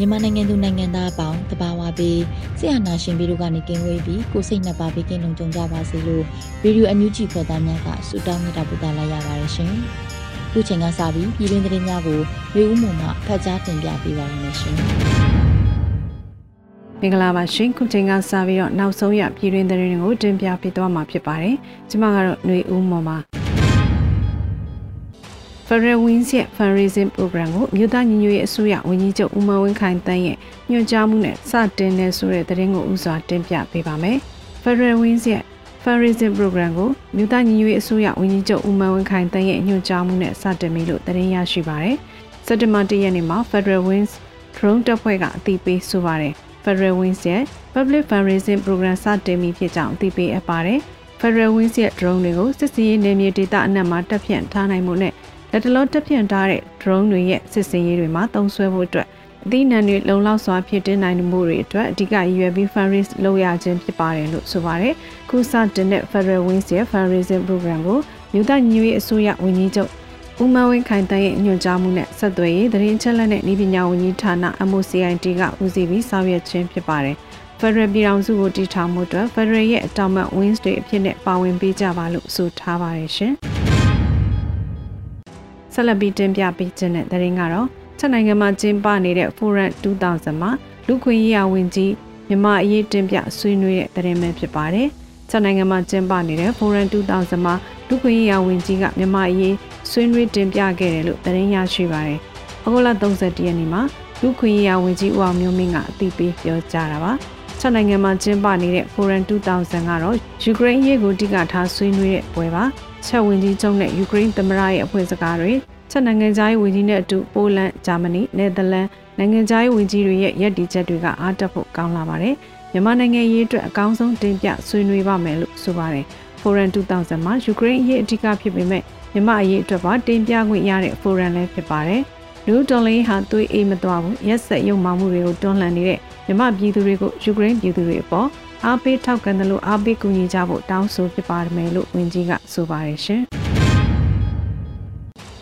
မြန်မာနိုင်ငံသူနိုင်ငံသားအပေါင်းတဘာဝပေးဆရာနာရှင်ပြီးတို့ကနေကင်းဝေးပြီးကိုစိတ်နှစ်ပါးပေးကင်းလုံးကြုံကြပါစေလို့ဗီဒီယိုအန်ယူဂျီဖော်သားများကဆုတောင်းမေတ္တာပို့သလိုက်ရပါတယ်ရှင်။ခုချိန်ကစပြီးပြည်တွင်းသတင်းများကိုရေဦးမှုမှဖတ်ကြားတင်ပြပေးပါရမရှင်။မင်္ဂလာပါရှင်ခုချိန်ကစပြီးတော့နောက်ဆုံးရပြည်တွင်းသတင်းတွေကိုတင်ပြပေးသွားမှာဖြစ်ပါတယ်။ကျွန်မကတော့ຫນွေဦးမော်ပါ Federal Wings ရဲ့ Fundraising Program ကိုမြို့သားညီညွတ်ရေးအစိုးရဝန်ကြီးချုပ်ဦးမဝင်းခိုင်တန်းရဲ့ညွှန်ကြားမှုနဲ့စတင်နေဆိုတဲ့သတင်းကိုဥစွာတင်ပြပေးပါမယ်။ Federal Wings ရဲ့ Fundraising Program ကိုမြို့သားညီညွတ်ရေးအစိုးရဝန်ကြီးချုပ်ဦးမဝင်းခိုင်တန်းရဲ့ညွှန်ကြားမှုနဲ့စတင်ပြီလို့သတင်းရရှိပါတယ်။စက်တင်ဘာ၁ရက်နေ့မှာ Federal Wings Drone တပ်ဖွဲ့ကအသိပေးဆိုပါတယ်။ Federal Wings ရဲ့ Public Fundraising Program စတင်ပြီဖြစ်ကြောင်းအသိပေးအပ်ပါတယ်။ Federal Wings ရဲ့ drone တွေကိုစစ်စီးရေးနယ်မြေဒေသအနှံ့မှာတပ်ဖြန့်ထားနိုင်မှုနဲ့ လက်တလုံးတက်ပြန့်ထားတဲ့ drone တွေရဲ့စစ်စင်ရေးတွေမှာသုံးစွဲဖို့အတွက်အသီးနှံတွေလုံလောက်စွာဖြစ်တင်နိုင်မှုတွေအတွက်အဓိက UAB fundraise လုပ်ရခြင်းဖြစ်ပါတယ်လို့ဆိုပါတယ်။ခုစတင်တဲ့ Federal Wings ရဲ့ fundraising program ကိုမြို့သားညီညွတ်ရေးအစိုးရဝန်ကြီးချုပ်ဦးမဝင်းခိုင်တန်းရဲ့ညွှန်ကြားမှုနဲ့ဆက်သွယ်ရေးသတင်းချက်လက်နဲ့ဤပညာဝန်ကြီးဌာန MOCIT ကဦးစီးပြီးဆောင်ရွက်ခြင်းဖြစ်ပါတယ်။ Federal ပြည်ထောင်စုကိုတည်ထောင်မှုအတွက် Federal ရဲ့အတောင်မှ Wings တွေအဖြစ်နဲ့ပါဝင်ပေးကြပါလို့ဆိုထားပါတယ်ရှင်။ ဆက်လက်ပြီးတင်ပြပေးခြင်းတဲ့သတင်းကတော့ချက်နိုင်ငံမှာကျင်းပနေတဲ့ Forum 2000မှာလူခွင့်ရေးဝန်ကြီးမြမအရေးတင်ပြဆွေးနွေးတဲ့သတင်းပဲဖြစ်ပါတယ်။ချက်နိုင်ငံမှာကျင်းပနေတဲ့ Forum 2000မှာလူခွင့်ရေးဝန်ကြီးကမြမအရေးဆွေးနွေးတင်ပြခဲ့တယ်လို့သတင်းရရှိပါတယ်။အခုလ31ရက်နေ့မှာလူခွင့်ရေးဝန်ကြီးဦးအောင်မျိုးမင်းကအသိပေးပြောကြားတာပါ။ချက်နိုင်ငံမှာကျင်းပနေတဲ့ Forum 2000ကတော့ယူကရိန်းရေးကိုတိကထားဆွေးနွေးတဲ့ပွဲပါ။ချက်ဝင်ကြီးချုပ်နဲ့ယူကရိန်းသမ္မတရဲ့အဖွဲ့စကားတွေ ချက်နိုင်ငံသားရေးဝန်ကြီးနဲ့အတူပိုလန်ဂျာမနီနယ်သာလန်နိုင်ငံသားရေးဝန်ကြီးတွေရဲ့ရည်တည်ချက်တွေကအားတက်ဖို့ကောင်းလာပါတယ်မြန်မာနိုင်ငံရေးအတွက်အကောင်းဆုံးတင်ပြဆွေးနွေးပါမယ်လို့ဆိုပါတယ် Forum 2000မှာယူကရိန်းအရေးအဓိကဖြစ်ပေမဲ့မြန်မာအရေးအတွက်ပါတင်ပြခွင့်ရတဲ့ Forum လည်းဖြစ်ပါတယ်လူတော်လေးဟာသွေးအေးမသွားဘူးရက်ဆက်ရုံမှမှုတွေကိုတွန်းလှန်နေတဲ့မြမပြည်သူတွေကိုယူကရိန်းပြည်သူတွေအပေါ်အားပေးထောက်ခံတယ်လို့အားပေးကူညီကြဖို့တောင်းဆိုဖြစ်ပါမယ်လို့ဝန်ကြီးကဆိုပါတယ်ရှင်။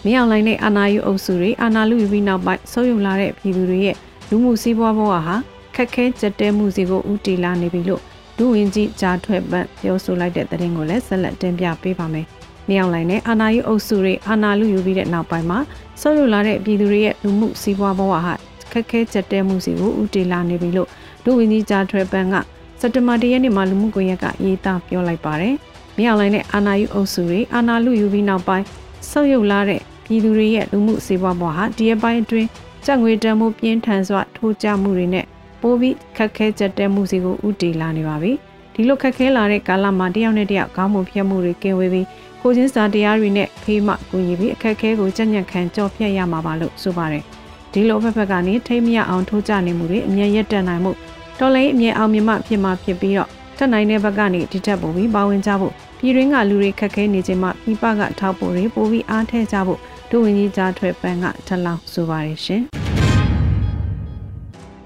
မြောင်လိုင်းနဲ့အာနာယူအုပ်စုတွေအာနာလူယူပြီးနောက်ပိုင်းဆုပ်ယုံလာတဲ့ပြည်သူတွေရဲ့လူမှုစီးပွားဘဝဟာခက်ခဲကြက်တဲမှုစီကိုဥတီလာနေပြီလို့ဒုဝန်ကြီးဂျာထွက်ပတ်ပြောဆိုလိုက်တဲ့သတင်းကိုလည်းဆက်လက်တင်ပြပေးပါမယ်။မြောင်လိုင်းနဲ့အာနာယူအုပ်စုတွေအာနာလူယူပြီးတဲ့နောက်ပိုင်းမှာဆုပ်ယုံလာတဲ့ပြည်သူတွေရဲ့လူမှုစီးပွားဘဝဟာခက်ခဲကြက်တဲမှုစီကိုဥတီလာနေပြီလို့ဒုဝန်ကြီးဂျာထွက်ပတ်ကစက်တဘာတရက်နေ့မှာလူမှုကွန်ရက်ကရေးသားပြောလိုက်ပါတယ်။မြောက်လိုင်းနဲ့အာနာယူအုပ်စုတွေအာနာလူယူပြီးနောက်ပိုင်း ဆုတ်ယုတ်လာတဲ့ပြည်သူတွေရဲ့လူမှုစေဝါဘွားဟာဒီအပိုင်းအတွင်းစက်ငွေတန်မှုပြင်းထန်စွာထိုးကျမှုတွေနဲ့ပိုးပြီးခက်ခဲကြက်တဲမှုစီကိုဥတီလာနေပါပြီ။ဒီလိုခက်ခဲလာတဲ့ကာလမှာတယောက်နဲ့တယောက်ခေါင်းပုံဖြတ်မှုတွေကင်းဝေးပြီးကိုချင်းစာတရားတွေနဲ့ဖေးမှကူညီပြီးအခက်အခဲကိုကြက်ညက်ခံကြော်ဖြတ်ရမှာပါလို့ဆိုပါတယ်။ဒီလိုဖက်ဖက်ကနေထိမ့်မရအောင်ထိုးကျနေမှုတွေအမြဲရက်တက်နိုင်မှုတော်လိုင်းအမြဲအောင်မြမဖြစ်မှာဖြစ်ပြီးတော့တက်နိုင်တဲ့ဘက်ကနေဒီထက်ပိုပြီးပါဝင်ကြဖို့ ပြည်တွင်းကလူတွေခက်ခဲနေခြင်းမှပြည်ပကထောက်ပို့တွေပိုပြီးအားထည့်ကြဖို့ဒုဝန်ကြီးကြားထွက်ပန်းကထပ်လောင်းဆိုပါတယ်ရှင်။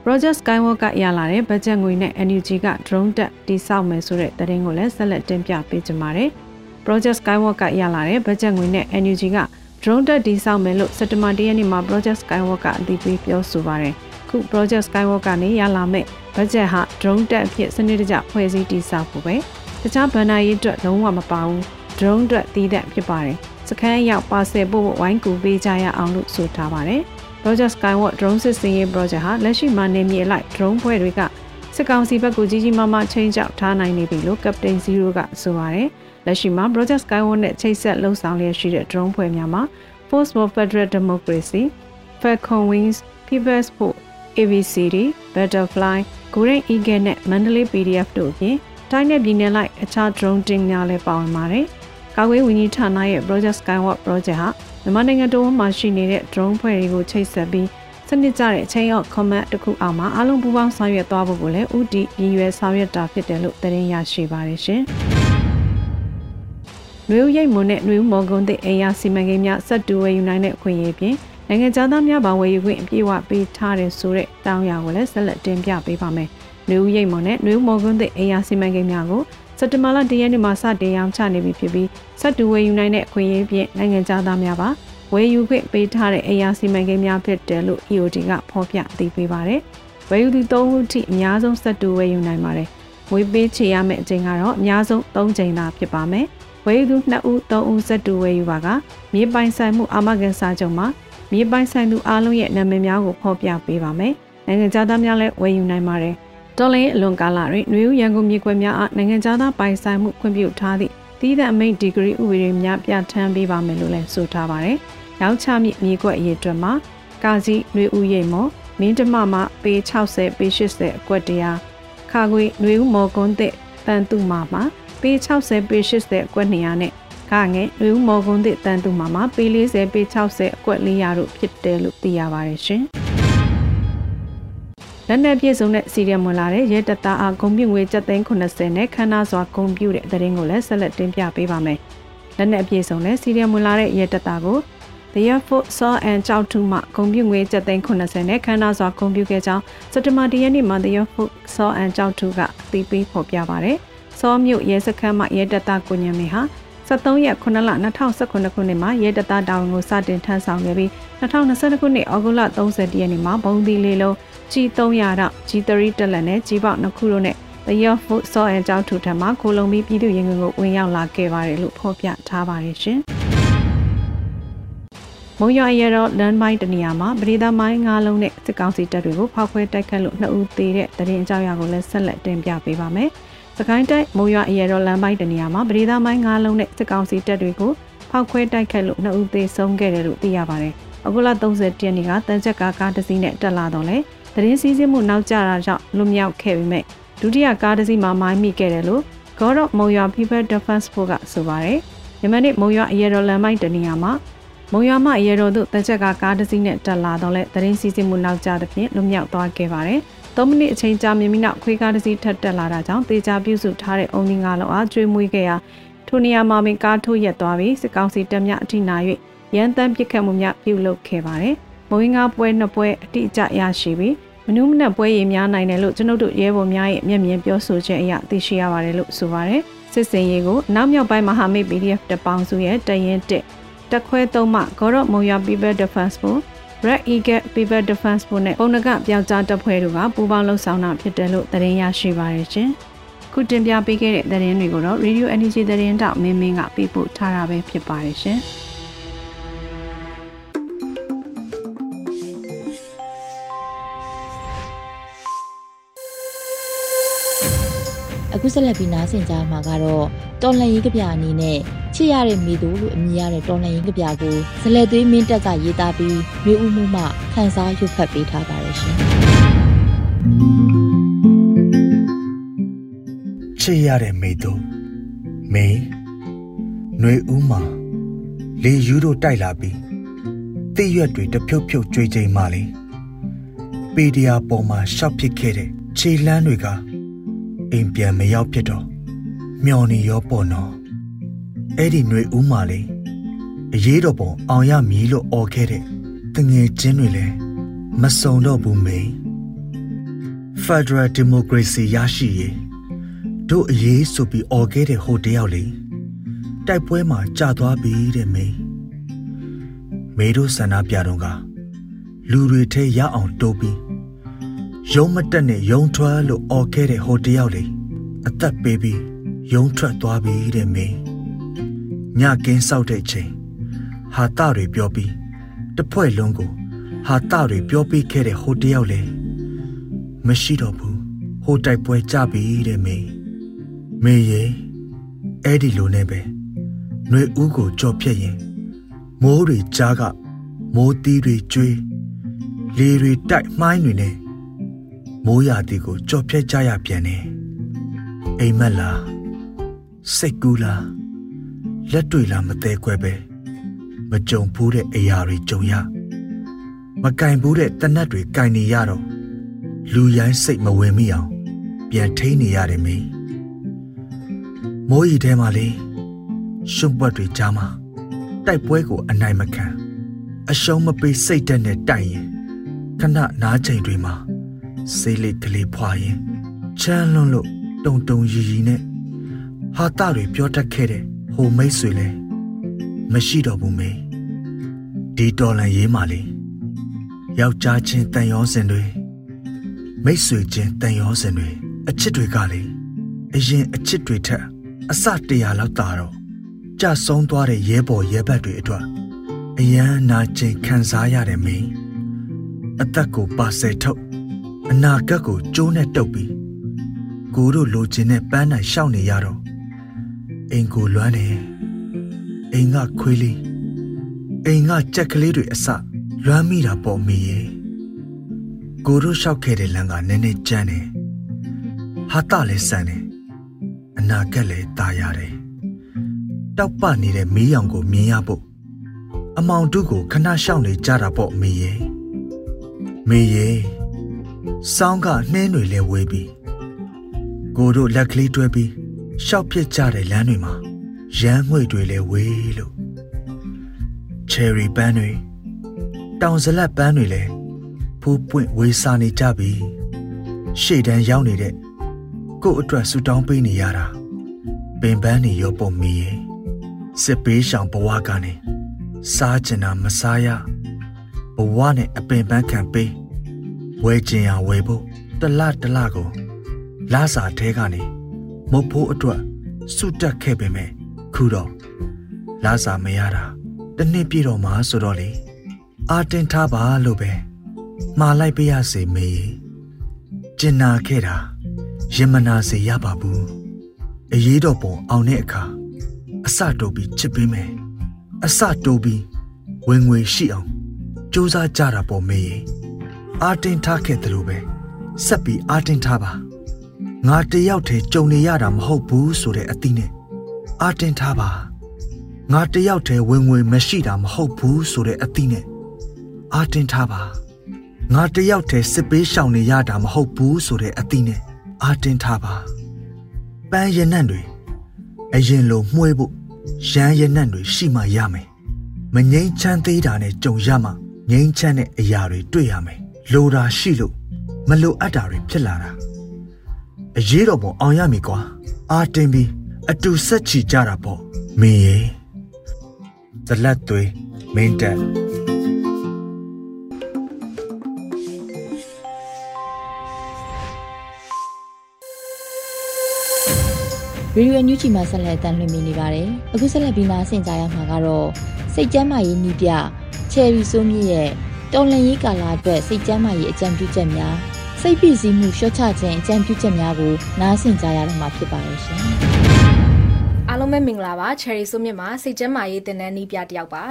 Project Skywalk ကရလာတဲ့ဘတ်ဂျက်ငွေနဲ့ NUG က drone တက်တိစောက်မယ်ဆိုတဲ့သတင်းကိုလည်းဆက်လက်တင်ပြပေးကြပါမယ်။ Project Skywalk ကရလာတဲ့ဘတ်ဂျက်ငွေနဲ့ NUG က drone တက်တိစောက်မယ်လို့စက်တဘာ၁ရက်နေ့မှာ Project Skywalk ကအသိပေးပြောဆိုပါတယ်။ခု Project Skywalk ကနေရလာမဲ့ဘတ်ဂျက်ဟာ drone တက်အဖြစ်စနစ်တကျဖွဲ့စည်းတည်ဆောက်ဖို့ပဲ တခြားဘဏ္ဍာရေးအတွက်လုံးဝမပါဘူး drone အတွက်တည်တဲ့ဖြစ်ပါတယ်စခန်းရောက်ပါဆယ်ပို့ဝိုင်းကူပေးကြရအောင်လို့ဆိုထားပါတယ်။ Roger Skywalk drone စစ်စင်ရေး project ဟာလက်ရှိမှာနေမြေလိုက် drone ဖွဲ့တွေကစစ်ကောင်စီဘက်ကိုကြီးကြီးမားမားချိန်ချောက်ထားနိုင်နေပြီလို့ Captain Zero ကဆိုပါတယ်။လက်ရှိမှာ Project Skywalk နဲ့ချိတ်ဆက်လှုပ်ဆောင်လျက်ရှိတဲ့ drone ဖွဲ့များမှာ Force for Federal Democracy, Falcon Wings, People's Hope, AVCD, Butterfly, Golden Eagle နဲ့ Mandalay PDF တို့အပြင် တိုင်းနယ်ပြည်နယ်လိုက်အခြား drone တင်များလည်းပါဝင်ပါတယ်။ကာကွယ်ဝန်ကြီးဌာနရဲ့ Project Skywalk project ဟာမြန်မာနိုင်ငံတော်မှာရှိနေတဲ့ drone ဖွဲ့တွေကိုချိတ်ဆက်ပြီးစနစ်ကျတဲ့အချိန်ရောက် comment တစ်ခုအောင်မှာအားလုံးပူးပေါင်းဆောင်ရွက်သွားဖို့ကိုလည်းဥတီရည်ရွယ်ဆောင်ရွက်တာဖြစ်တယ်လို့သတင်းရရှိပါတယ်ရှင်။နွေဦးရိတ်မွန်နဲ့နွေဦးမော်ကွန်းတဲ့အိမ်ယာစီမံကိန်းများစက်တူဝယ်ယူနိုင်တဲ့အခွင့်အရေးဖြင့်နိုင်ငံသားများပါဝယ်ယူခွင့်အပြည့်အဝပေးထားတဲ့ဆိုတဲ့တောင်းရကိုလည်းဆက်လက်တင်ပြပေးပါမယ်။ နွေဦးရိတ်မွန်နဲ့နွေဦးမော်ကွန်းတဲ့အိမ်ယာစီမံကိန်းများကိုစက်တဘာလ၁ရက်နေ့မှာစတင်ရောင်းချနေပြီဖြစ်ပြီးစက်တူဝယ်ယူနိုင်တဲ့အခွင့်အရေးဖြင့်နိုင်ငံသားများပါဝယ်ယူခွင့်ပေးထားတဲ့အိမ်ယာစီမံကိန်းများဖြစ်တယ်လို့ EOD ကဖော်ပြသိပေးပါတယ်။ဝယ်ယူသူ၃ဦးထိအများဆုံးစက်တူဝယ်ယူနိုင်ပါတယ်။ငွေပေးချေရမယ့်အချိန်ကတော့အများဆုံး၃ချိန်သာဖြစ်ပါမယ်။ဝယ်ယူသူ2ဦး3ဦးစက်တူဝယ်ယူပါကမြေပိုင်ဆိုင်မှုအာမခံစာချုပ်မှာမြေပိုင်ဆိုင်သူအားလုံးရဲ့နာမည်များကိုဖော်ပြပေးပါမယ်။နိုင်ငံသားများလည်းဝယ်ယူနိုင်ပါတယ်။ တော်လင်းအလွန်ကာလတွင်နေဦးရန်ကုန်မြေကွက်များအားနိုင်ငံခြားသားပိုင်ဆိုင်မှုခွင့်ပြုထားသည့်တည်တဲ့အမိန့်ဒီဂရီဥပဒေများပြဋ္ဌာန်းပေးပါမယ်လို့လည်းဆိုထားပါတယ်။ရောင်းချမြင့်မြေကွက်အရေးအတွက်မှာကာစီနေဦးရိမ်မော်မင်းတမမပေ60ပေ80အကွက်တရားခါခွေနေဦးမော်ကွန်းတဲ့တန်သူမာမှာပေ60ပေ80အကွက်200နဲ့ခငယ်နေဦးမော်ကွန်းတဲ့တန်သူမာမှာပေ40ပေ60အကွက်400တို့ဖြစ်တယ်လို့သိရပါတယ်ရှင်။ လက်နက်ပြည့်စုံတဲ့စီရီယံဝင်လာတဲ့ရဲတပ်သားအားဂုံပြူငွေ730နဲ့ခန္ဓာစွာဂုံပြူတဲ့တရင်ကိုလည်းဆက်လက်တင်ပြပေးပါမယ်။လက်နက်ပြည့်စုံတဲ့စီရီယံဝင်လာတဲ့ရဲတပ်သားကို The Air Force Saw and ကြောက်ထူမှဂုံပြူငွေ730နဲ့ခန္ဓာစွာဂုံပြူခဲ့ကြောင်းစက်တဘာတရက်နေ့မှာ The Air Force Saw and ကြောက်ထူကအသိပေးဖော်ပြပါရတယ်။စောမြို့ရဲစခန်းမှရဲတပ်သားကိုညံမေဟာ23ရက်9လ2019ခုနှစ်မှာရဲတပ်သားတာဝန်ကိုစတင်ထမ်းဆောင်ခဲ့ပြီး2022ခုနှစ်ဩဂုတ်လ30ရက်နေ့မှာဘုံသီလေးလုံး G300 တော့ G3 တက်လက်နဲ့ G ပေါက်နှစ်ခုတို့နဲ့ The Year Food Saw and ကြောက်ထူထံမှာကိုလုံပြီးပြည်သူရင်ငွေကိုဝင်ရောက်လာခဲ့ပါတယ်လို့ဖော်ပြထားပါတယ်ရှင်။မုံရွာရဲတော့လမ်းမိုင်းတနေရာမှာပရိသတ်မိုင်း၅လုံးနဲ့စစ်ကောင်စီတပ်တွေကိုဖောက်ခွဲတိုက်ခတ်လို့နှစ်ဦးသေတဲ့တရင်အကြောင်းအရာကိုလည်းဆက်လက်တင်ပြပေးပါမယ်။စကိုင်းတိုက်မုံရွာအရဲတော်လမ်းပိုင်းတနေရာမှာပရိသတ်မိုင်း၅လုံးနဲ့စစ်ကောင်စီတပ်တွေကိုဖောက်ခွဲတိုက်ခတ်လို့နှစ်ဦးသေဆုံးခဲ့တယ်လို့သိရပါတယ်။အခုလ30ရက်နေ့ကတန်ချက်ကားကားတစ်စီးနဲ့တက်လာတော့လေ တရင်စီးစစ်မှုနောက်ကျတာကြောင့်လွတ်မြောက်ခဲ့ပြီးမြဲဒုတိယကားတစ်စီးမှာမိုင်းမိခဲ့တယ်လို့ God of မုံရွာ People Defense Force ကဆိုပါတယ်။ယမနေ့မုံရွာအရဲတော်လမ်းပိုင်းတနေရာမှာမုံရွာမှအရဲတော်တို့တန်ချက်ကကားတစ်စီးနဲ့တက်လာတော့လေတရင်စီးစစ်မှုနောက်ကျသဖြင့်လွတ်မြောက်သွားခဲ့ပါတယ်။3မိနစ်အချိန်ကြာမြင့်ပြီးနောက်ခွေးကားတစ်စီးထပ်တက်လာတာကြောင့်တေချာပြုစုထားတဲ့အုံဒီငါလုံးအားကျွေးမွေးခဲ့ရာထိုနေရာမှာပင်ကားထိုးရက်သွားပြီးစစ်ကောင်စီတပ်များအထိနာ၍ရန်တမ်းပစ်ခတ်မှုများပြုလုပ်ခဲ့ပါတယ်။ မဝင်းကားပွဲနှစ်ပွဲအတိအကျရရှိပြီးမနုမနက်ပွဲရည်များနိုင်တယ်လို့ကျွန်ုပ်တို့ရဲဘော်များရဲ့မျက်မြင်ပြောဆိုချက်အရသိရှိရပါတယ်လို့ဆိုပါတယ်။စစ်စင်ရေးကိုနောက်မြောက်ပိုင်းမဟာမိတ် PDF တပေါင်းစုရဲ့တရင်တက်တက်ခွဲသုံးမှဂေါရမုံရ People Defense Force Red Eagle People Defense Force နဲ့ပုံနကပြောက်ကြားတပ်ဖွဲ့တို့ကပူးပေါင်းလှုပ်ဆောင်တာဖြစ်တယ်လို့သတင်းရရှိပါရရှင်။ခုတင်ပြပေးခဲ့တဲ့သတင်းတွေကိုတော့ Radio Energy သတင်းတောက်မင်းမင်းကပြပို့ထားတာပဲဖြစ်ပါတယ်ရှင်။ အခုဆက်လက်ပြီးနားဆင်ကြမှာကတော့တော်လှန်ရေးကြပြအနေနဲ့ချစ်ရတဲ့မိသူလို့အမည်ရတဲ့တော်လှန်ရေးကြပြကိုဇလက်သွေးမင်းတက်ကရေးသားပြီးမျိုးဦးမှုမှခန်းစားရုပ်ဖတ်ပေးထားပါတယ်ရှင်ချစ်ရတဲ့မိသူမေຫນွေဦးမှာလေယူတို့တိုက်လာပြီးတိရွက်တွေတဖြုတ်ဖြုတ်ကြွေချိန်မှလေပေဒီယာပေါ်မှာရှောက်ဖြစ်ခဲ့တဲ့ခြေလန်းတွေက အိမ်ပြန်မရောက်ဖြစ်တော့မျော်နေရောပေါ့နော်အဲ့ဒီຫນွေဦးမှာလေအရေးတော်ပုံအောင်ရမည်လို့អော်ခဲ့တဲ့တငယ်ချင်းတွေလည်းမစုံတော့ဘူးမေ Federal Democracy ရရှိရေးတို့အရေးဆိုပြီးអော်ခဲ့တဲ့ဟိုတယောက်လေတိုက်ပွဲမှာကြာသွားပြီတဲ့မေမေတို့ဆန္ဒပြတော့ကလူတွေထဲရအောင်တိုးပြီး ရုံးမတက်နဲ့ရုံးထွက်လို့អော်ခဲ့တဲ့ဟိုတယောက်လေအသက်ပေးပြီးရုံးထွက်သွားပြီတဲ့မင်းညကင်းဆောက်တဲ့ချိန်ဟာတတွေပြောပြီးတစ်ဖွဲ့လုံးကိုဟာတတွေပြောပြီးခဲ့တဲ့ဟိုတယောက်လေမရှိတော့ဘူးဟိုတိုက်ပွဲကြပြီတဲ့မေမေရေအဲ့ဒီလိုနဲ့ပဲနှွေဦးကိုကြော်ဖြတ်ရင်မိုးတွေကြားကမိုးသီးတွေကျွေးလေတွေတိုက်မှိုင်းတွေနဲ့ မိုးရာသီကိုကြော်ဖြတ်ကြရပြန်တယ်အိမ်မက်လားစိတ်ကူးလားလက်တွေလားမသေးခွဲပဲမကြုံဘူးတဲ့အရာတွေကြုံရမကင်ဘူးတဲ့တနတ်တွေကင်နေရတော့လူရိုင်းစိတ်မဝင်မိအောင်ပြန်ထိန်နေရတယ်မင်းမိုးရီထဲမှာလေရှုံပွက်တွေကြားမှာတိုက်ပွဲကိုအနိုင်မခံအရှုံးမပေးစိတ်တက်နဲ့တိုက်ရင်ခဏနားချိန်တွေမှာ စိတ်လေးကလေးဖွာရင်ချမ်းလွန်းလို့တုံတုံရီရီနဲ့ဟာတတွေပြောတတ်ခဲ့တဲ့ဟိုမိတ်ဆွေလဲမရှိတော့ဘူးမေဒီတော်လန်ရေးမှလေယောက်ျားချင်းတန်ရောစင်တွေမိတ်ဆွေချင်းတန်ရောစင်တွေအချစ်တွေကလေအရင်အချစ်တွေထက်အစတရာလောက်တာတော့ကြဆုံးသွားတဲ့ရဲဘော်ရဲဘက်တွေအတွက်အယမ်းနာကျင်ခံစားရတယ်မင်းအသက်ကိုပါဆယ်ထုတ် အနာဂတ်ကိုကျိုးနဲ့တုပ်ပြီးကိုတို့လိုချင်တဲ့ပန်းနိုင်ရှောက်နေရတော့အိမ်ကိုလွမ်းနေအိမ်ကခွေးလေးအိမ်ကကြက်ကလေးတွေအစလွမ်းမိတာပေါ့မိရဲ့ကိုတို့လျှောက်ခဲ့တဲ့လမ်းကနည်းနည်းကျန်းတယ်ဟာတလည်းဆန်တယ်အနာဂတ်လည်းตายရတယ်တောက်ပနေတဲ့မီးရောင်ကိုမြင်ရဖို့အမောင်တုကိုခဏရှောက်နေကြတာပေါ့မေရဲ့မေရဲ့ စောင်းကနှင်းတွေလဲဝေးပြီးကိုတို့လက်ကလေးတွဲပြီးရှောက်ပြစ်ကြတဲ့လမ်းတွေမှာရမ်းငွေတွေလဲဝေးလို့ချယ်ရီပန်းတွေတောင်ဇလက်ပန်းတွေလဲဖူးပွင့်ဝေးစားနေကြပြီရှေ့တန်းရောက်နေတဲ့ကို့အတွက်ဆူတောင်းပေးနေရတာပင်ပန်းနေရောပုံမီရဲ့စစ်ပေးရှောင်ဘဝကနေစားကျင်တာမစားရဘဝနဲ့အပင်ပန်းခံပေး ဝဲကျင်ရဝဲဖို့တလတလကိုလာစာထဲကနေမုတ်ဖိုးအတွက်စုတက်ခဲ့ပေမဲ့ခုတော့လာစာမရတာတနှစ်ပြည့်တော့မှဆိုတော့လေအာတင်ထားပါလို့ပဲမှားလိုက်ပြရစေမေကျင်နာခဲ့တာရင်မနာစေရပါဘူးအရေးတော်ပုံအောင်တဲ့အခါအစတိုးပြီးချစ်ပေးမယ်အစတိုးပြီးဝင်ငွေရှိအောင်စူးစမ်းကြတာပေါ့မေ အာတင်ထားခဲ့တယ်လို့ပဲဆက်ပြီးအာတင်ထားပါငါတယောက်တည်းကြုံနေရတာမဟုတ်ဘူးဆိုတဲ့အသီးနဲ့အာတင်ထားပါငါတယောက်တည်းဝင်ငွေမရှိတာမဟုတ်ဘူးဆိုတဲ့အသီးနဲ့အာတင်ထားပါငါတယောက်တည်းစစ်ပေးရှောင်နေရတာမဟုတ်ဘူးဆိုတဲ့အသီးနဲ့အာတင်ထားပါပန်းရနံ့တွေအရင်လိုမှွေးဖို့ရမ်းရနံ့တွေရှိမှရမယ်မငိမ့်ချမ်းသေးတာနဲ့ကြုံရမှငိမ့်ချမ်းတဲ့အရာတွေတွေ့ရမယ် လိုတာရှိလို့မလိုအပ်တာတွေဖြစ်လာတာအရေးတော်ပုံအောင်ရမည်ကွာအာတင်ပြီးအတူဆက်ချီကြတာပေါ့မင်းရေဇလက်သွေးမင်းတက်ရေဒီယိုညူချီမှာဆက်လက်တန်လှည့်နေပါတယ်။အခုဆက်လက်ပြီးနားဆင်ကြရမှာကတော့စိတ်ကျမ်းမာရေးနီးပြချယ်ရီဆိုးမြင့်ရဲ့ တော်လန်ရေးကာလအတွက်စိတ်ကျမ်းမာရေးအကြံပြုချက်များစိတ်ဖိစီးမှုလျှော့ချခြင်းအကြံပြုချက်များကိုနားဆင်ကြရတော့မှာဖြစ်ပါရဲ့ရှင်။အားလုံးပဲမင်္ဂလာပါ Cherry ဆိုမြင့်မှာစိတ်ကျန်းမာရေးတင်တဲ့နီးပြတယောက်ပါ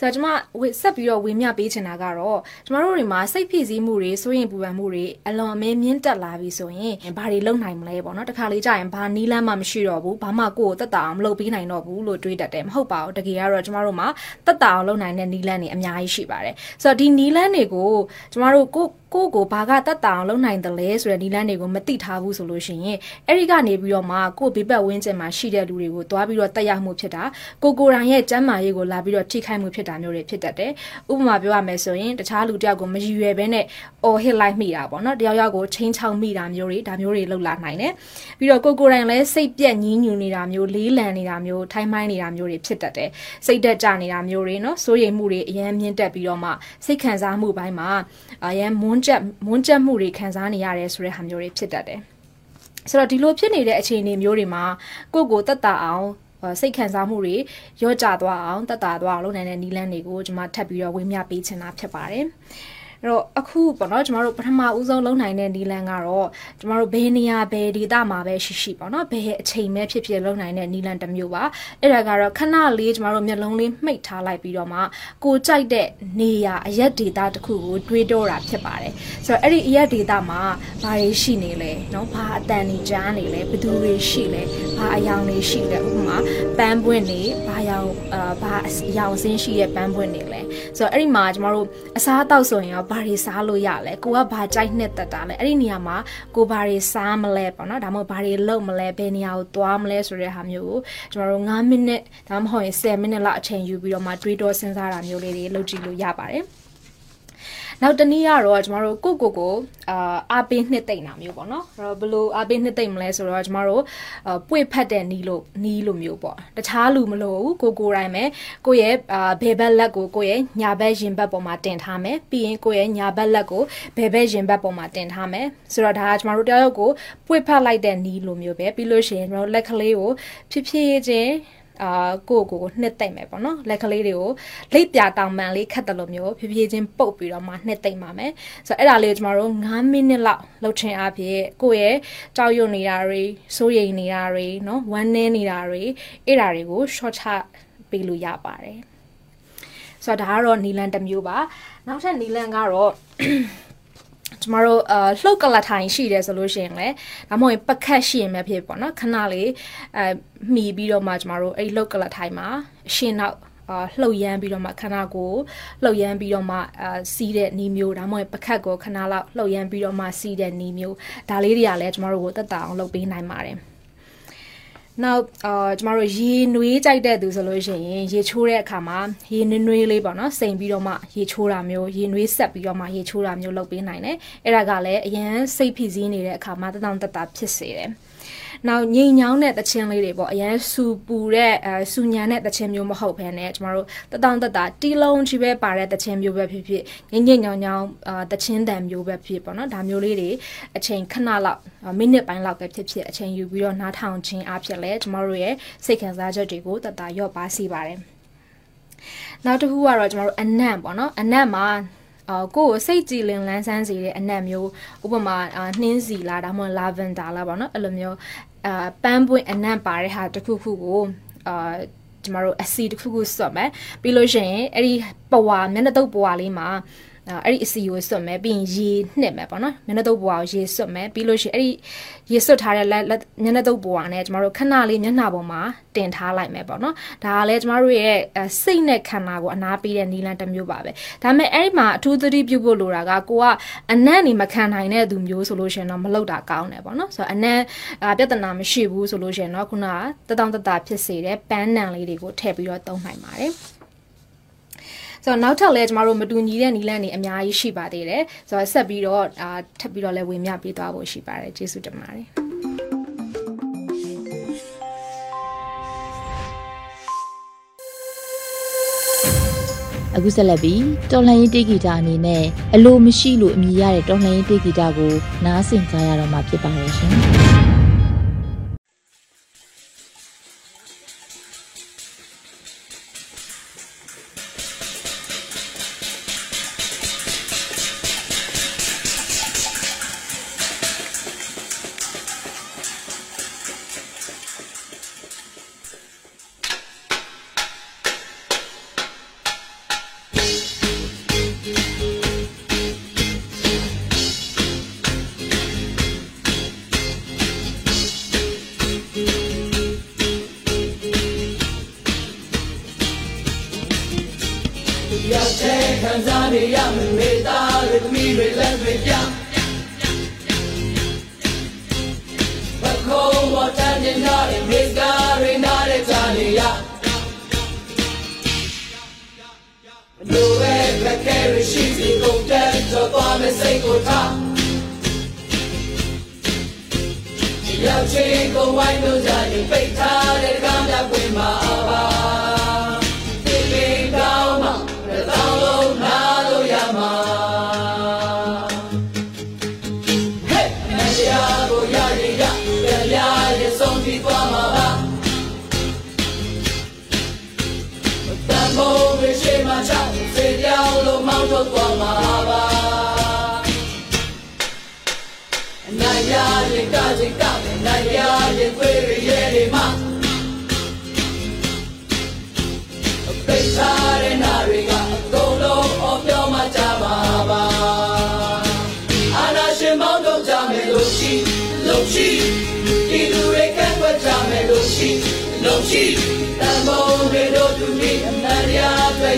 ဆိုတော့ကျွန်မဝေဆက်ပြီးတော့ဝေမျှပေးချင်တာကတော့ကျမတို့တွေမှာစိတ်ဖိစီးမှုတွေစိုးရင်ပူပန်မှုတွေအလွန်အမင်းမြင့်တက်လာပြီဆိုရင်ဘာတွေလုပ်နိုင်မလဲပေါ့နော်တခါလေကြာရင်ဘာနီးလန်းမှမရှိတော့ဘူးဘာမှကိုယ့်ကိုတက်တာအောင်မလုပ်ပေးနိုင်တော့ဘူးလို့တွေးတတ်တယ်မဟုတ်ပါဘူးတကယ်ကတော့ကျမတို့မှာတက်တာအောင်လုပ်နိုင်တဲ့နီးလန်းတွေအများကြီးရှိပါတယ်ဆိုတော့ဒီနီးလန်းတွေကိုကျမတို့ကို ကိုကိုဘာကတက်တာအောင်လုပ်နိုင်တယ်လဲဆိုတဲ့ဒီလန်းတွေကိုမသိထားဘူးဆိုလို့ရှိရင်အဲ့ဒီကနေပြီးတော့မှကိုဘေးပတ်ဝန်းကျင်မှာရှိတဲ့လူတွေကိုတွားပြီးတော့တက်ရောက်မှုဖြစ်တာကိုကိုရိုင်ရဲ့ကျမ်းမာရေးကိုလာပြီးတော့ထိခိုက်မှုဖြစ်တာမျိုးတွေဖြစ်တတ်တယ်ဥပမာပြောရမယ်ဆိုရင်တခြားလူတယောက်ကိုမရည်ရွယ်ဘဲနဲ့အော်ဟစ်လိုက်မိတာပေါ့နော်တယောက်ယောက်ကိုချင်းချောင်းမိတာမျိုးတွေဒါမျိုးတွေလုပ်လာနိုင်တယ်ပြီးတော့ကိုကိုရိုင်လည်းစိတ်ပြက်ညင်းညူနေတာမျိုးလေးလံနေတာမျိုးထိုင်းမိုင်းနေတာမျိုးတွေဖြစ်တတ်တယ်စိတ်တက်ကြနေတာမျိုးတွေနော်စိုးရိမ်မှုတွေအများမြင့်တက်ပြီးတော့မှစိတ်ခံစားမှုပိုင်းမှာအရန်မွန်းကျက်မွန်းကျက်မှုတွေခံစားနေရတယ်ဆိုတဲ့ဟာမျိုးတွေဖြစ်တတ်တယ်ဆိုတော့ဒီလိုဖြစ်နေတဲ့အခြေအနေမျိုးတွေမှာကိုယ့်ကိုတက်တာအောင်စိတ်ခံစားမှုတွေရော့ကျသွားအောင်တက်တာသွားအောင်လုပ်နိုင်တဲ့နီလန်းတွေကိုကျွန်မထပ်ပြီးတော့ဝေမျှပေးချင်တာဖြစ်ပါတယ်။ အဲ့တော့အခုပေါ့နော်ကျမတို့ပထမဦးဆုံးလုံနိုင်တဲ့နီလန်ကတော့ကျမတို့ဘယ်နေရာဘယ်ဒေသမှာပဲရှိရှိပေါ့နော်ဘယ်အချိန်ပဲဖြစ်ဖြစ်လုံနိုင်တဲ့နီလန်တစ်မျိုးပါအဲ့ဒါကတော့ခဏလေးကျမတို့မျက်လုံးလေးမှိတ်ထားလိုက်ပြီးတော့မှကိုကြိုက်တဲ့နေရာအရက်ဒေသတစ်ခုကိုတွေးတော့တာဖြစ်ပါတယ်ဆိုတော့အဲ့ဒီအရက်ဒေသမှာဘာတွေရှိနေလဲနော်ဘာအတန်တွေကြားနေလဲဘယ်သူတွေရှိလဲဘာအယောင်တွေရှိလဲဥပမာပန်းပွင့်တွေဘာယောင်အာဘာအယောင်စင်းရှိရဲ့ပန်းပွင့်တွေလဲဆိုတော့အဲ့ဒီမှာကျမတို့အစားအသောက်ဆိုရင်ရောဘာတွေစားလို့ရလဲကိုကဘာကြိုက်နှစ်သက်တာလဲအဲ့ဒီနေရာမှာကိုဘာတွေစားမလဲပေါ့နော်ဒါမှမဟုတ်ဘာတွေလုပ်မလဲဘယ်နေရာကိုသွားမလဲဆိုတဲ့ဟာမျိုးကိုကျွန်တော်တို့9မိနစ်ဒါမှမဟုတ်ရင်10မိနစ်လောက်အချိန်ယူပြီးတော့မှတွေးတောစဉ်းစားတာမျိုးလေးတွေလုပ်ကြည့်လို့ရပါတယ် နောက်တနည်းကတော့ကျမတို့ကိုကိုကိုအာအားပေးနှစ်သိမ့်တာမျိုးပေါ့နော်အဲ့တော့ဘယ်လိုအားပေးနှစ်သိမ့်မလဲဆိုတော့ကျမတို့ပွေဖတ်တဲ့နီးလို့နီးလို့မျိုးပေါ့တခြားလူမလို့ကိုကိုတိုင်းပဲကိုရဲ့အာဘယ်ဘက်လက်ကိုကိုရဲ့ညာဘက်ရင်ဘက်ပေါ်မှာတင်ထားမယ်ပြီးရင်ကိုရဲ့ညာဘက်လက်ကိုဘယ်ဘက်ရင်ဘက်ပေါ်မှာတင်ထားမယ်ဆိုတော့ဒါကကျမတို့တယောက်ကိုပွေဖတ်လိုက်တဲ့နီးလို့မျိုးပဲပြီးလို့ရှိရင်ကျမတို့လက်ကလေးကိုဖြည်းဖြည်းချင်း အာကိုကိုကိုနှစ်သိမ့်မယ်ပေါ့နော်လက်ကလေးတွေကိုလိပ်ပြတောင်ပန်လေးခတ်တယ်လို့မျိုးဖြည်းဖြည်းချင်းပုတ်ပြီးတော့မှနှစ်သိမ့်ပါမယ်ဆိုတော့အဲ့ဒါလေးကိုကျမတို့9မိနစ်လောက်လှုပ်ချင်အားဖြင့်ကိုရဲ့ကြောက်ရွံ့နေတာတွေစိုးရိမ်နေတာတွေနော်ဝမ်းနည်းနေတာတွေအဲ့ဒါတွေကို short ချပေးလို့ရပါတယ်ဆိုတော့ဒါကတော့နီလန်တစ်မျိုးပါနောက်ထပ်နီလန်ကတော့ ကျမတို့အလှုပ်ကလထိုင်ရှိတယ်ဆိုလို့ရှိရင်လည်းဒါမှမဟုတ်ပကတ်ရှိရင်ပဲဖြစ်ပေါ့နော်ခဏလေးအဲမှီပြီးတော့မှကျမတို့အဲ့လှုပ်ကလထိုင်မှာရှင်းနောက်အာလှုပ်ရမ်းပြီးတော့မှခဏကိုလှုပ်ရမ်းပြီးတော့မှအာစီးတဲ့နီးမျိုးဒါမှမဟုတ်ပကတ်ကိုခဏလောက်လှုပ်ရမ်းပြီးတော့မှစီးတဲ့နီးမျိုးဒါလေးတွေကလည်းကျမတို့ကိုတက်တာအောင်လုပ်ပေးနိုင်ပါတယ် နောက်အာကျမတို့ရေနွေးကြိုက်တဲ့သူဆိုလို့ရှိရင်ရေချိုးတဲ့အခါမှာရေနွေးနွေးလေးပေါ့နော်စိန်ပြီးတော့မှရေချိုးတာမျိုးရေနွေးဆက်ပြီးတော့မှရေချိုးတာမျိုးလုပ်ပေးနိုင်တယ်အဲ့ဒါကလည်းအရန်စိတ်ဖိစီးနေတဲ့အခါမှာတတောင်တတာဖြစ်စေတယ် နောက်ငိမ်ညောင်းတဲ့တခြင်းလေးတွေပေါ့အရန်စူပူတဲ့အဲစူညံတဲ့တခြင်းမျိုးမဟုတ်ဘဲနဲ့ကျမတို့တတောင်တတာတီလုံးချီပဲပါတဲ့တခြင်းမျိုးပဲဖြစ်ဖြစ်ငိမ့်ငိမ့်ညောင်းညောင်းအာတခြင်းတန်မျိုးပဲဖြစ်ပေါ့နော်ဒါမျိုးလေးတွေအချိန်ခဏလောက်မိနစ်ပိုင်းလောက်ပဲဖြစ်ဖြစ်အချိန်ယူပြီးတော့နားထောင်ခြင်းအဖြစ်လဲကျမတို့ရဲ့စိတ်ခံစားချက်တွေကိုတတာရော့ပါစေပါတယ်နောက်တစ်ခုကတော့ကျမတို့အနံ့ပေါ့နော်အနံ့မှာအာကိုကိုစိတ်ကြည်လင်လန်းဆန်းစေတဲ့အနံ့မျိုးဥပမာနှင်းစီလားဒါမှမဟုတ်လာဗန်ဒါလားပေါ့နော်အဲ့လိုမျိုး အာပန်းပွင့်အနံ့ပါတဲ့ဟာတစ်ခုခုကိုအာကျမတို့အစီတစ်ခုခုစွတ်မယ်ပြီးလို့ရှိရင်အဲ့ဒီပဝါမျက်နှာတုပ်ပဝါလေးမှာ အဲ့ဒီအစီကိုစွတ်မယ်ပြီးရင်ရေနှစ်မယ်ပေါ့နော်မျက်နှာတုပ်ပွားကိုရေစွတ်မယ်ပြီးလို့ရှိရင်အဲ့ဒီရေစွတ်ထားတဲ့လက်မျက်နှာတုပ်ပွားနဲ့ကျမတို့ခဏလေးမျက်နှာပေါ်မှာတင်ထားလိုက်မယ်ပေါ့နော်ဒါကလည်းကျမတို့ရဲ့စိတ်နဲ့ခန္ဓာကိုအနာပေးတဲ့နီလန်တစ်မျိုးပါပဲဒါပေမဲ့အဲ့ဒီမှာအထူးသတိပြုဖို့လိုတာကကိုကအနံ့နေမခံနိုင်တဲ့သူမျိုးဆိုလို့ရှိရင်တော့မလုပ်တာကောင်းတယ်ပေါ့နော်ဆိုတော့အနံ့ပြဿနာမရှိဘူးဆိုလို့ရှိရင်တော့ခုနကတတောင်တတာဖြစ်စေတဲ့ပန်းနံလေးတွေကိုထည့်ပြီးတော့သုံးနိုင်ပါတယ် ဆိုတော့နောက်ထပ်လည်းကျမတို့မတူညီတဲ့နီလန်းတွေအများကြီးရှိပါသေးတယ်ဆိုတော့ဆက်ပြီးတော့အာထပ်ပြီးတော့လည်းဝင်မြပေးသွားဖို့ရှိပါတယ်ကျေးဇူးတင်ပါတယ်အခုဆက်လက်ပြီးတော်လှန်ရေးတေဂီတာအနေနဲ့အလိုမရှိလို့အမည်ရတဲ့တော်လှန်ရေးတေဂီတာကိုနားဆင်ကြရတော့မှာဖြစ်ပါရဲ့ရှင်။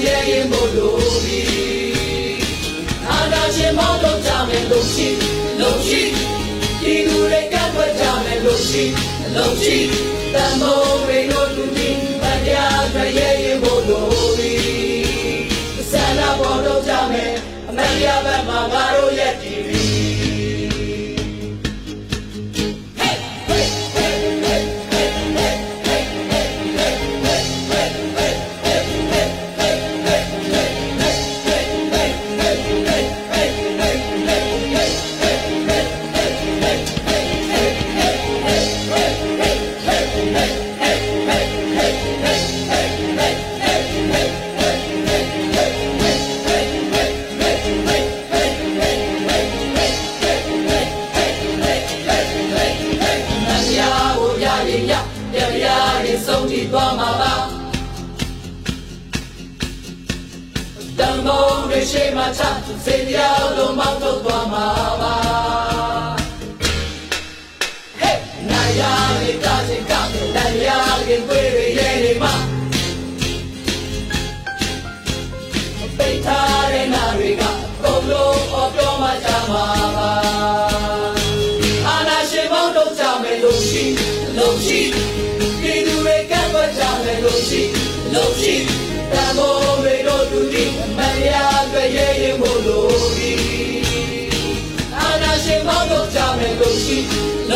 ရဲရင်မို့လို့ပြီအာနာရှင်မောင်းတော့ကြမယ်လို့ရှိလို့ရှိဒီလူတွေကတ်ွက်ကြမယ်လို့ရှိလို့ရှိတန်မိုးရေတို့လူကြီးတရားအတွက်ရဲရင်မို့လို့ပြီဆန္ဒပေါ်တော့ကြမယ်အမတ်ရဘက်မှာငါတို့ရဲ့တည်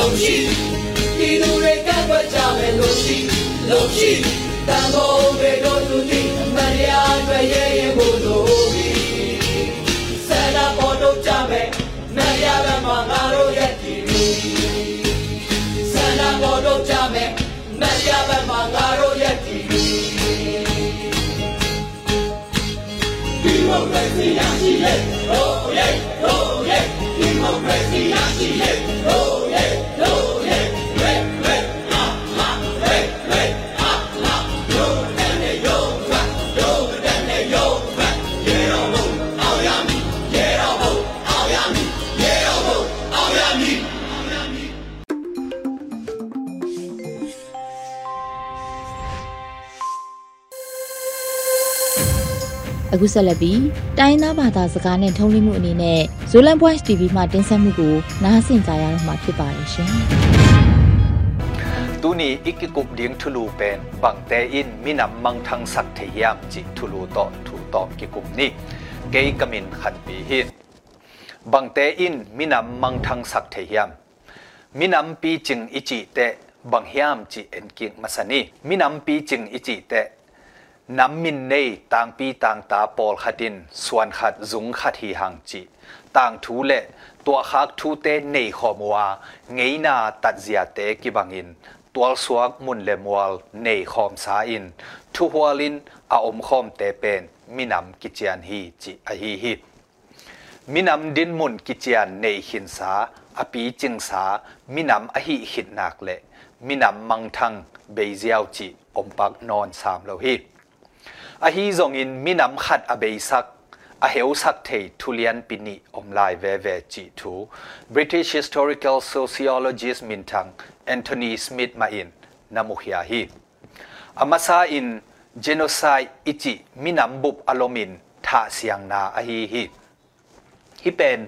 လို့ရှိဒီလူတွေကပ်ပတ်ကြမယ်လို့ရှိလို့ရှိတန်ဖိုးတွေတို့လူဒီမရအတွက်ရဲရင်မို့လို့ဒီဆန္ဒပေါ်တော့ကြမယ်မရဘက်မှာငါတို့ရဲ့ဒီဆန္ဒပေါ်တော့ကြမယ်မရဘက်မှာငါတို့ရဲ့ဒီဒီမိုကရေစီရရှိရဲ့ဟိုးရဲ့ဟိုးရဲ့ဒီမိုကရေစီရရှိရဲ့ဟိုးရဲ့ဟိုး အခုဆက်လက်ပြီးတိုင်းရင်းသားဘာသာစကားနဲ့ထုံးလင်းမှုအနေနဲ့ Zolan Voice TV မှတင်ဆက်မှုကိုနားဆင်ကြရတော့မှာဖြစ်ပါတယ်ရှင် tu ni ikikup ding thulu pen bangte in minam mang thang sak the yam chi thulu to thu to kikup ni ke kamin khan pi hin bangte in minam mang thang sak the yam minam pi ching ichi te bang hiam chi en king masani minam pi ching ichi te nam min nei tang pi tang ta pol khatin swan khat zung khat hi hang chi tang thu le ตัวคักทูเตในขอมัวไงนาตัดเสียเตกิบังอินตัวสวกมุนเลมวลในขอมสาอินทุหัวลินอาอมขอมเตเป็นมินำกิจยานฮีจิอฮีฮีมินำดินมุนกิจยานในหินสาอปีจิงสามินำอหิหินนักเลมินำมังทังเบยเซียวจิอมปักนอนสามโลฮีอฮี a hi zong in minam khat a bei sak a heu sak thei thulian pini omlai ve ve chi thu british historical sociologist min thang anthony smith ma in namuhia hi amasa in genocide ichi minam bup alomin tha siang na a hi hi ที่เป็น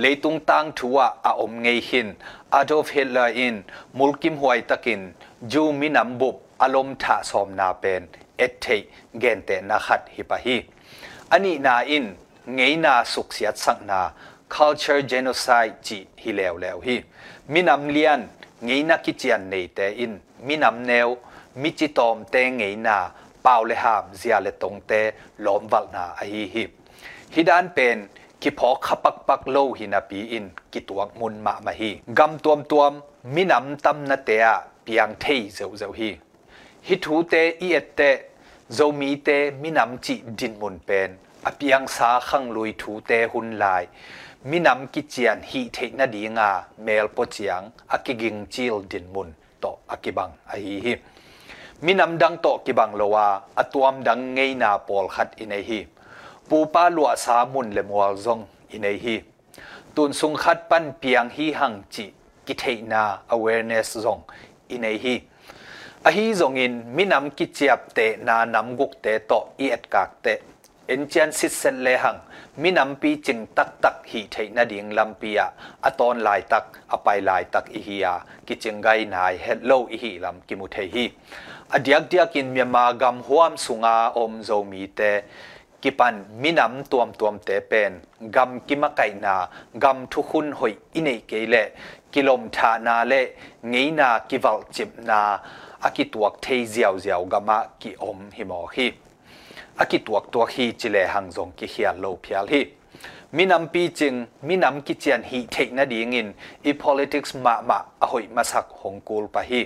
เลตุงตังทัวอาอมเงยหินอาดอฟเฮลเลอินมุลกิมหวยตะกินจูมินำบุบอารมณ์ถาสอมนาเป็น เอ็ดเทเกนเตนักขัดฮิปะฮีอันนี้น่าอินไงน่าสุขเสียสักนา culture genocide จีฮิเลวเลวฮีมินำเลียนไงนักกิจยันในเตอินมินำแนวมิจิตอมเตไงน่าเป่าเลหามเสียเลตรงเตล้อมวัลนาอฮีฮีฮิดานเป็นกิพอขปักปักโลหินาปีอินกิตวงมุนมามาฮีกำตัวมตัวมมินำตำนาเตะเปียงเทยเจ้าเจ้าฮี zeu hi hi thu te i et te zo mi te minam chi din mun pen a piang sa khang lui thu te hun lai minam ki chian hi the na di nga mel po chiang a ki ging chil din mun to a ki bang a hi hi minam dang to ki bang lowa atuam dang ngei na pol khat inei hi pu pa lua sa mun le mwal zong inei hi tun sung khat pan piang hi hang chi ki thei na awareness zong inei hi a hi zong in minam ki chiap te na nam guk te to i et kak te en chen sit sen le hang minam pi ching tak tak hi thei na ding lam pia aton lai tak apai lai tak i hiya ki chingai nai hello i hi lam ki mu thei hi adiak diak in myama gam huam sunga om zo mi te kipan minam tuam tuam te pen gam kima kai na gam thu khun hoi inei ke le kilom tha na le ngei na kiwal chip na aki tuak thei ziaw ziaw gama ki om hi mo hi aki tuak tuak hi chile hangzong ki hian lo phial hi minam pi ching minam ki chian hi thei na ding in i politics ma ma a hoi masak hongkul pa hi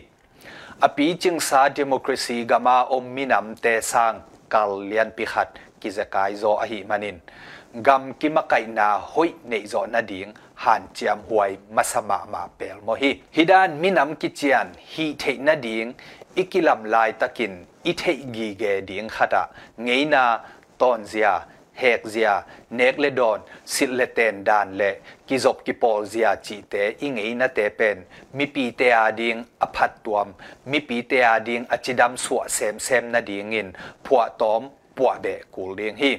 a pi ching sa democracy gama om minam te sang kal lian pi khat ki zakai zo a hi manin gam ki makai na hoi nei zo na ding han chiam huai masama ma pel mo hi hidan minam ki chian hi thei na ding ikilam lai takin i thei gi ge ding khata ngeina ton zia hek zia nek le don sit le ten dan le ki zop ki pol zia chi te i ngei na te pen mi pi te a ding a phat tuam mi pi te a ding a chidam suwa sem sem na ding in phwa tom ปัวเบกูเลียงฮี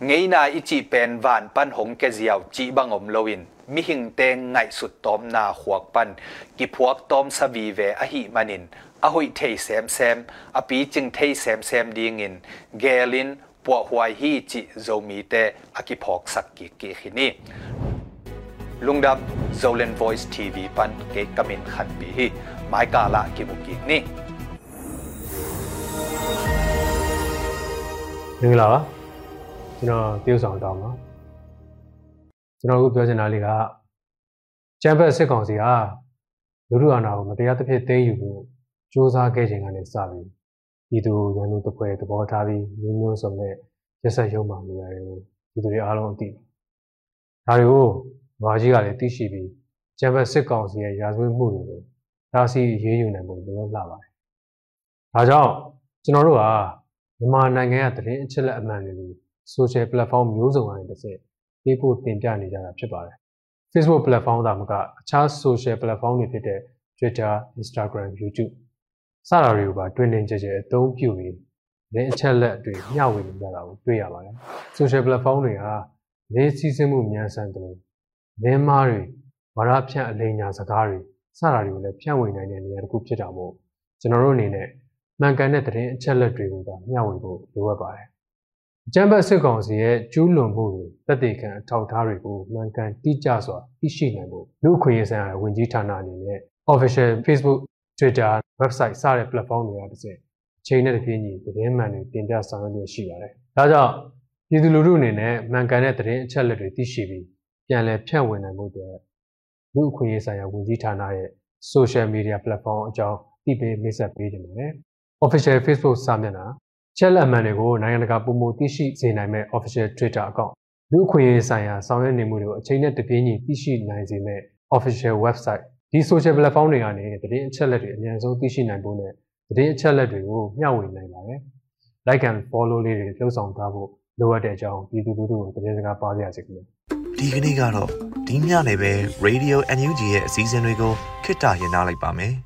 ngay na ichi pen van pan hong ke ziaw chi bang om loin mi hing te ngai sut tom na huak pan ki phuak tom sa vi ve a hi manin a hoi thei sem sem a pi ching thei sem sem ding in gelin ปวหวยฮีจิโจมีเตอากิพอกสักกิกิขินีลุงดับโจเลน Voice TV ปันเกกมินขันปีฮีไมกาละกิบุกินี่หนึ่งเหรอ ကျွန်တော်တရုတ်ဆောင်တောင်းပါကျွန်တော်အခုပြောချင်တာလေးကကျန်းဖက်စစ်ကောင်စီဟာလူလူအာဏာကိုမတရားသဖြင့်သိမ်းယူဖို့စ조사ခဲ့ခြင်းကနေစပြီးပြည်သူရန်သူတပွဲသဘောထားပြီးမျိုးမျိုးစုံနဲ့ရက်ဆက်ရုံမှနေရတယ်ကိုပြည်သူတွေအားလုံးအသိဒါတွေကိုဘာကြီးကလည်းသိရှိပြီးကျန်းဖက်စစ်ကောင်စီရဲ့ရာဇဝတ်မှုတွေကိုဒါစီရေးယူနိုင်ဖို့လိုအပ်လာပါတယ်ဒါကြောင့်ကျွန်တော်တို့ဟာမြန်မာနိုင်ငံကသတင်းအချက်အလက်အမှန်တွေကို social platform မျိုးစုံကနေတစ်ဆင့်ပေးပို့တင်ပြနေကြတာဖြစ်ပါတယ်။ Facebook platform သာမကအခြား social platform တွေဖြစ်တဲ့ Twitter, Instagram, YouTube စတာတွေကိုပါတွင်တင်ကြကြအသုံးပြုပြီးသတင်းအချက်အလက်တွေမျှဝေနေကြတာကိုတွေ့ရပါတယ်။ social platform တွေဟာလေးစီးဆင်းမှုမြန်ဆန်တယ်လို့လင်းမားတွေဝါရဖြန့်အလိညာစကားတွေစတာတွေကိုလည်းဖြန့်ဝေနိုင်တဲ့နေရာတစ်ခုဖြစ်တာမို့ကျွန်တော်တို့အနေနဲ့မှန်ကန်တဲ့သတင်းအချက်အလက်တွေကိုသာမျှဝေဖို့လိုအပ်ပါတယ်။ အကြံဖတ်စစ်ကောင်စီရဲ့ကျူးလွန်မှုတွေတက်တေခံအထောက်အထားတွေကိုမှန်ကန်တိကျစွာသိရှိနိုင်ဖို့လူအခွင့်အရေးဆိုင်ရာဝန်ကြီးဌာနအနေနဲ့ official Facebook, Twitter, website စတဲ့ platform တွေကတစ်စက်အချိန်နဲ့တပြေးညီသတင်းမှန်တွေတင်ပြဆောင်ရွက်ရရှိပါတယ်။ဒါကြောင့်ပြည်သူလူထုအနေနဲ့မှန်ကန်တဲ့သတင်းအချက်အလက်တွေသိရှိပြီးပြန်လည်ဖြန့်ဝေနိုင်ဖို့အတွက်လူအခွင့်အရေးဆိုင်ရာဝန်ကြီးဌာနရဲ့ social media platform အကြောင်းသိပေးမိတ်ဆက်ပေးကြပါတယ်။ official Facebook စာမျက်နှာ ချက်လက်မှန်တွေကိုနိုင်ငံတကာပုံမှုသိရှိစေနိုင်မဲ့ official Twitter account လူအခွင့်အရေးဆိုင်ရာဆောင်ရွက်နေမှုတွေကိုအချိန်နဲ့တပြေးညီသိရှိနိုင်စေမဲ့ official website ဒီ social platform တွေကနေသတင်းအချက်လက်တွေအများဆုံးသိရှိနိုင်ဖို့နဲ့သတင်းအချက်လက်တွေကိုမျှဝေနိုင်ပါတယ်။ like and follow လေးတွေလှုပ်ဆောင်ထားဖို့လိုအပ်တဲ့အကြောင်းပြည်သူလူထုကိုသတင်းစကားပါရစေခင်ဗျာဒီကနေ့ကတော့ဒီညနေပဲ Radio NUG ရဲ့အစည်းအဝေးကိုခਿੱတရရလိုက်ပါမယ်